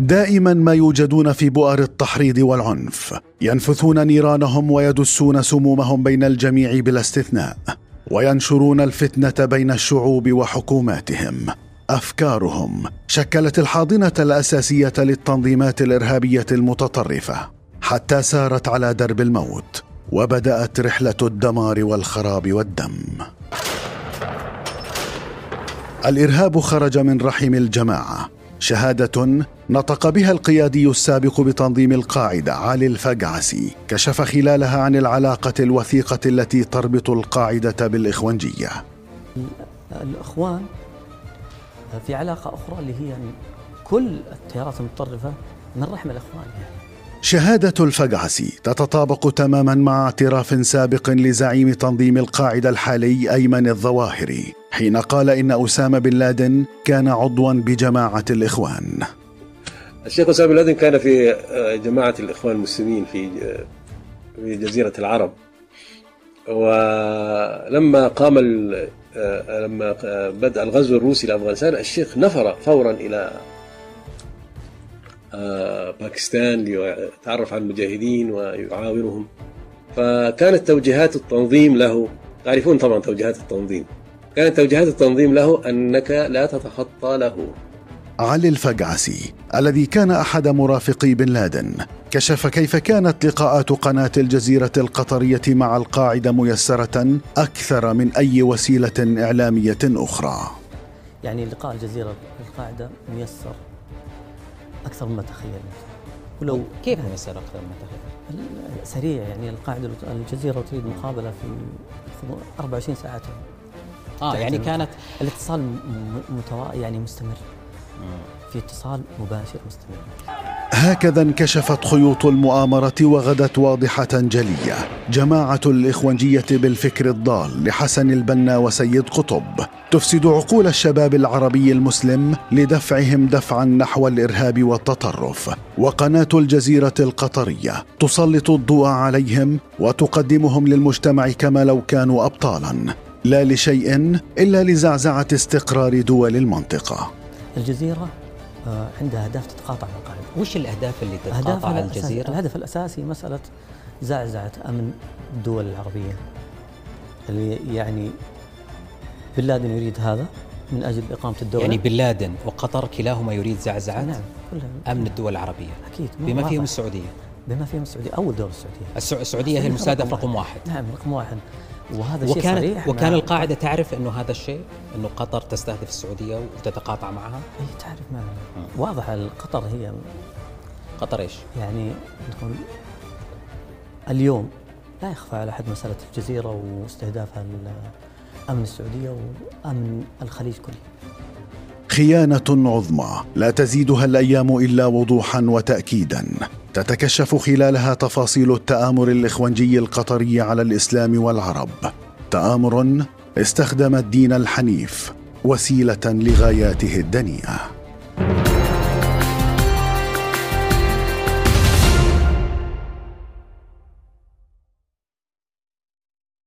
دائما ما يوجدون في بؤر التحريض والعنف. ينفثون نيرانهم ويدسون سمومهم بين الجميع بلا استثناء وينشرون الفتنة بين الشعوب وحكوماتهم. أفكارهم شكلت الحاضنة الأساسية للتنظيمات الإرهابية المتطرفة حتى سارت على درب الموت وبدأت رحلة الدمار والخراب والدم. الإرهاب خرج من رحم الجماعة شهادة نطق بها القيادي السابق بتنظيم القاعده علي الفقعسي كشف خلالها عن العلاقة الوثيقة التي تربط القاعدة بالإخوانجية. الإخوان في علاقة أخرى اللي هي كل التيارات المتطرفة من رحم الإخوان. يعني شهادة الفقعسي تتطابق تماما مع اعتراف سابق لزعيم تنظيم القاعدة الحالي أيمن الظواهري. حين قال إن أسامة بن لادن كان عضوا بجماعة الإخوان. الشيخ أسامة بن لادن كان في جماعة الإخوان المسلمين في في جزيرة العرب. ولما قام لما بدأ الغزو الروسي لأفغانستان الشيخ نفر فورا إلى آه، باكستان ليتعرف على المجاهدين ويعاونهم. فكانت توجيهات التنظيم له تعرفون طبعا توجيهات التنظيم. كانت توجيهات التنظيم له أنك لا تتخطى له. علي الفقعسي الذي كان أحد مرافقي بن لادن كشف كيف كانت لقاءات قناة الجزيرة القطرية مع القاعدة ميسرة أكثر من أي وسيلة إعلامية أخرى. يعني لقاء الجزيرة القاعدة ميسر أكثر مما تخيل. ولو كيف ميسر أكثر مما تخيل؟ سريع يعني القاعدة الجزيرة تريد مقابلة في 24 ساعة. آه يعني كانت الاتصال متوا... يعني مستمر. في اتصال مباشر مستمر. هكذا انكشفت خيوط المؤامرة وغدت واضحة جلية. جماعة الإخوانجية بالفكر الضال لحسن البنا وسيد قطب تفسد عقول الشباب العربي المسلم لدفعهم دفعا نحو الإرهاب والتطرف. وقناة الجزيرة القطرية تسلط الضوء عليهم وتقدمهم للمجتمع كما لو كانوا أبطالا. لا لشيء إلا لزعزعة استقرار دول المنطقة. الجزيرة آه، عندها أهداف تتقاطع مع القاعدة وش الأهداف اللي تتقاطع على الجزيرة؟ الهدف الأساسي مسألة زعزعة أمن الدول العربية. اللي يعني بن لادن يريد هذا من أجل إقامة الدولة. يعني بن لادن وقطر كلاهما يريد زعزعة نعم كلها أمن الدول العربية. أكيد بما فيهم السعودية. بما فيهم السعودية أول دولة السعودية. السعودية هي المستهدف رقم واحد. نعم رقم واحد. وهذا شيء وكانت صريح وكان القاعدة تعرف إنه هذا الشيء إنه قطر تستهدف السعودية وتتقاطع معها. إي تعرف ما واضح قطر هي قطر إيش؟ يعني نقول اليوم لا يخفى على احد مسألة الجزيرة واستهدافها أمن السعودية وأمن الخليج كله. خيانة عظمى. لا تزيدها الأيام إلا وضوحا وتاكيدا. تتكشف خلالها تفاصيل التآمر الإخوانجي القطري على الإسلام والعرب. تآمر استخدم الدين الحنيف وسيلة لغاياته الدنيئة